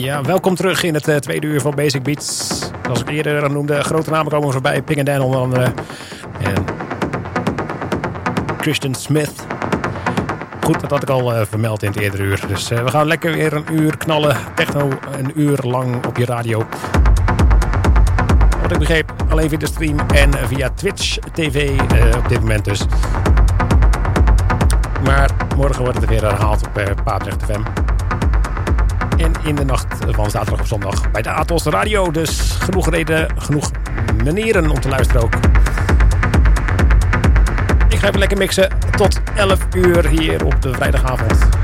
Ja, welkom terug in het uh, tweede uur van Basic Beats. Zoals ik eerder noemde, grote namen komen voorbij. Ping Dan onder andere. En Christian Smith. Goed, dat had ik al uh, vermeld in het eerdere uur. Dus uh, we gaan lekker weer een uur knallen. Techno een uur lang op je radio. Wat ik begreep, alleen via de stream en via Twitch TV op dit moment dus. Maar morgen wordt het weer herhaald op uh, Paardrecht FM. In de nacht van zaterdag op zondag bij de Atos Radio. Dus genoeg reden, genoeg manieren om te luisteren ook. Ik ga even lekker mixen tot 11 uur hier op de vrijdagavond.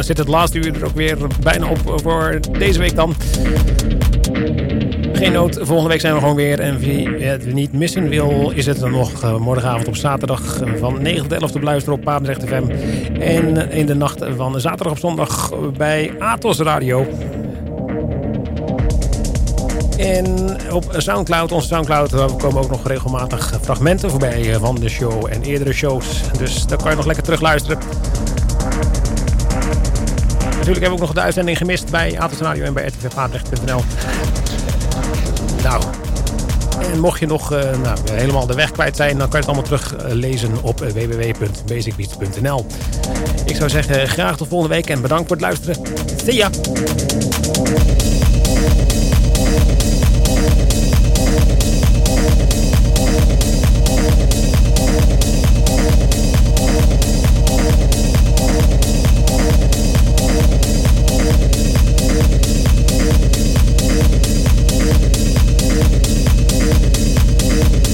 Dan zit het laatste uur er ook weer bijna op voor deze week dan. Geen nood, volgende week zijn we gewoon weer. En wie het niet missen wil, is het dan nog eh, morgenavond op zaterdag van 9 tot 11 te beluisteren op Papendrecht FM. En in de nacht van zaterdag op zondag bij Atos Radio. En op Soundcloud, onze Soundcloud, komen ook nog regelmatig fragmenten voorbij van de show en eerdere shows. Dus daar kan je nog lekker terug luisteren. Natuurlijk hebben we ook nog de uitzending gemist bij Atos en bij rtvpaardrecht.nl. Nou, en mocht je nog uh, nou, helemaal de weg kwijt zijn, dan kan je het allemaal teruglezen op www.basicbeats.nl. Ik zou zeggen, graag tot volgende week en bedankt voor het luisteren. See ya! Thank you.